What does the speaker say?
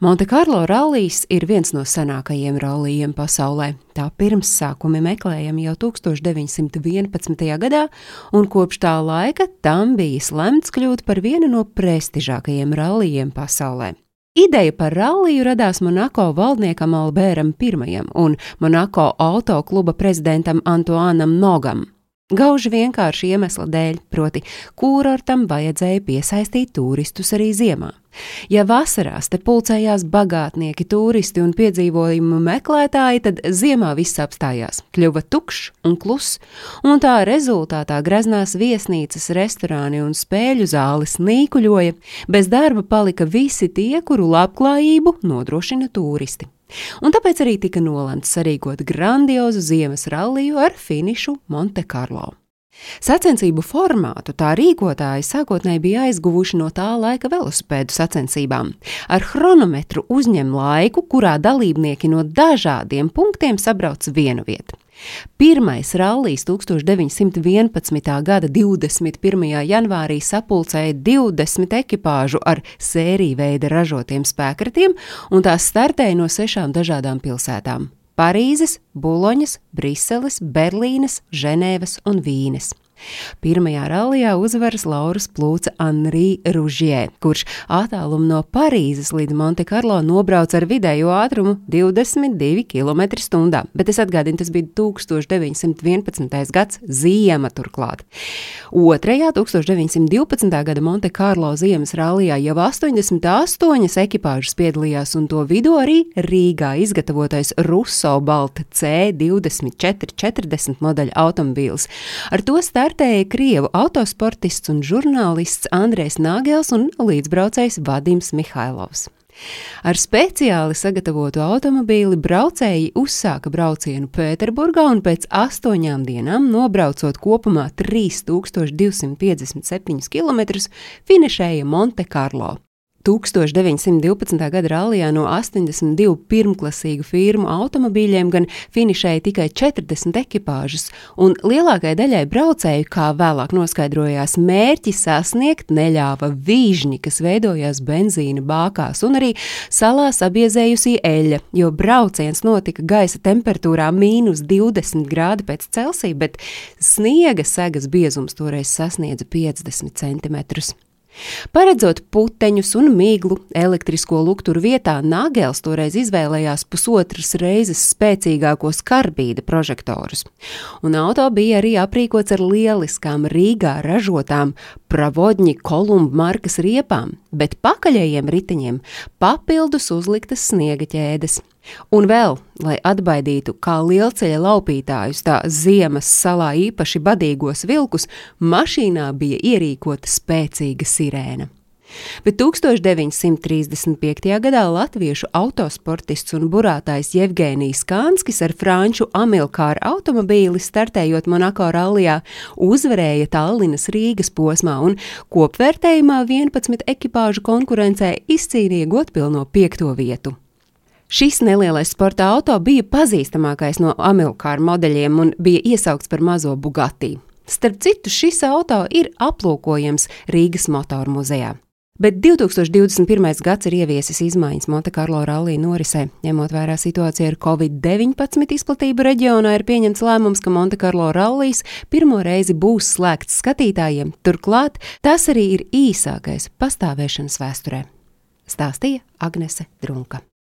Montekarlo rallijs ir viens no senākajiem rallijiem pasaulē. Tā pirmsākumi meklējami jau 1911. gadā, un kopš tā laika tam bijis lemts kļūt par vienu no prestižākajiem rallijiem pasaulē. Ideja par ralliju radās Monako valdniekam Albēram I un Monako autokluba prezidentam Antoānam Nogam. Gauži vienkārši iemesla dēļ, proti, kurortam vajadzēja piesaistīt turistus arī ziemā. Ja vasarās te pulcējās bagātnieki, turisti un piedzīvojumu meklētāji, tad ziemā viss apstājās, kļuva tukšs un kluss, un tā rezultātā greznās viesnīcas, restorāni un spēļu zāles nīkuļoja, bez darba palika visi tie, kuru labklājību nodrošina turisti. Un tāpēc arī tika nolemts sarīkot grandiozu ziemas ralliju ar finišu Montekarlo. Sacensību formātu tā rīkotāji sākotnēji bija aizguvuši no tā laika velosipēdu sacensībām. Ar chronometru uzņem laiku, kurā dalībnieki no dažādiem punktiem sabrauc vienu vietu. Pirmais rallijs 1911. gada 21. janvārī sapulcēja 20 ekipāžu ar sēriju veida ražotiem spēkratiem, un tās startēja no sešām dažādām pilsētām Parīzes, Buloņas, Briseles, Berlīnes, Ženēvas un Vīnes. Pirmajā rallijā uzvaras Lauras plūca Anri Ružjē, kurš attālumu no Parīzes līdz Montekarlo nobrauca ar vidējo ātrumu 22 km/h. Bet es atgādinu, tas bija 1911. gads, ziema turklāt. Otrajā 1912. gada Montekarlo ziemas rallijā jau 88 ekipāžas piedalījās, un to vidū arī Rīgā izgatavotais Russo Balta C2440 modeļa automobīls. Ar to starp startēja krievu autosportists un žurnālists Andrēs Nāgels un līdzbraucējs Vadims Mihailovs. Ar speciāli sagatavotu automobīli braucēji uzsāka braucienu Pēterburgā un pēc astoņām dienām, nobraucot kopumā 3257 km, finišēja Montekarlo. 1912. gada rallijā no 82 pirmklasīgu firmu automobīļiem gan finišēja tikai 40 ekipāžas, un lielākajai daļai braucēju, kā vēlāk noskaidrojās, mērķi sasniegt neļāva vīžņi, kas veidojās benzīna bākās, un arī salās abiezējusī eļļa, jo brauciens notika gaisa temperatūrā mīnus 20 grādi pēc Celsija, bet sniega segas biezums toreiz sasniedza 50 centimetrus. Paredzot puteņus un miglu elektrisko lukturu vietā, Nāgels toreiz izvēlējās pusotras reizes spēcīgākos karbīda prožektorus. Un auto bija arī aprīkots ar lieliskām Rīgā ražotām Pravodņi Kolumbu markas riepām, bet pakaļējiem riteņiem papildus uzliktas sniega ķēdes. Un vēl, lai atbaidītu kā lielceļa laupītājus, tā ziemas salā īpaši badīgos vilkus, mašīnā bija ierīkota spēcīga sirēna. Bet 1935. gadā latviešu autosportists un burātājs Jevģēnijas Kānskis ar franču Amilkāra automobīli startējot Monako rallijā uzvarēja Tallinas Rīgas posmā un kopvērtējumā 11 ekipāžu konkurencē izcīnīja godpilno piekto vietu. Šis nelielais sporta auto bija pazīstamākais no Amilkāra modeļiem un bija iesaukts par mazo Bugatti. Starp citu, šis auto ir aplūkojams Rīgas motoru muzejā. Bet 2021. gads ir ieviesis izmaiņas Montekarlo rallija norisē. Ņemot vērā situāciju ar covid-19 izplatību reģionā, ir pieņemts lēmums, ka Montekarlo rallijs pirmo reizi būs slēgts skatītājiem. Turklāt tas arī ir īsākais pastāvēšanas vēsturē. Stāstīja Agnese Drunka.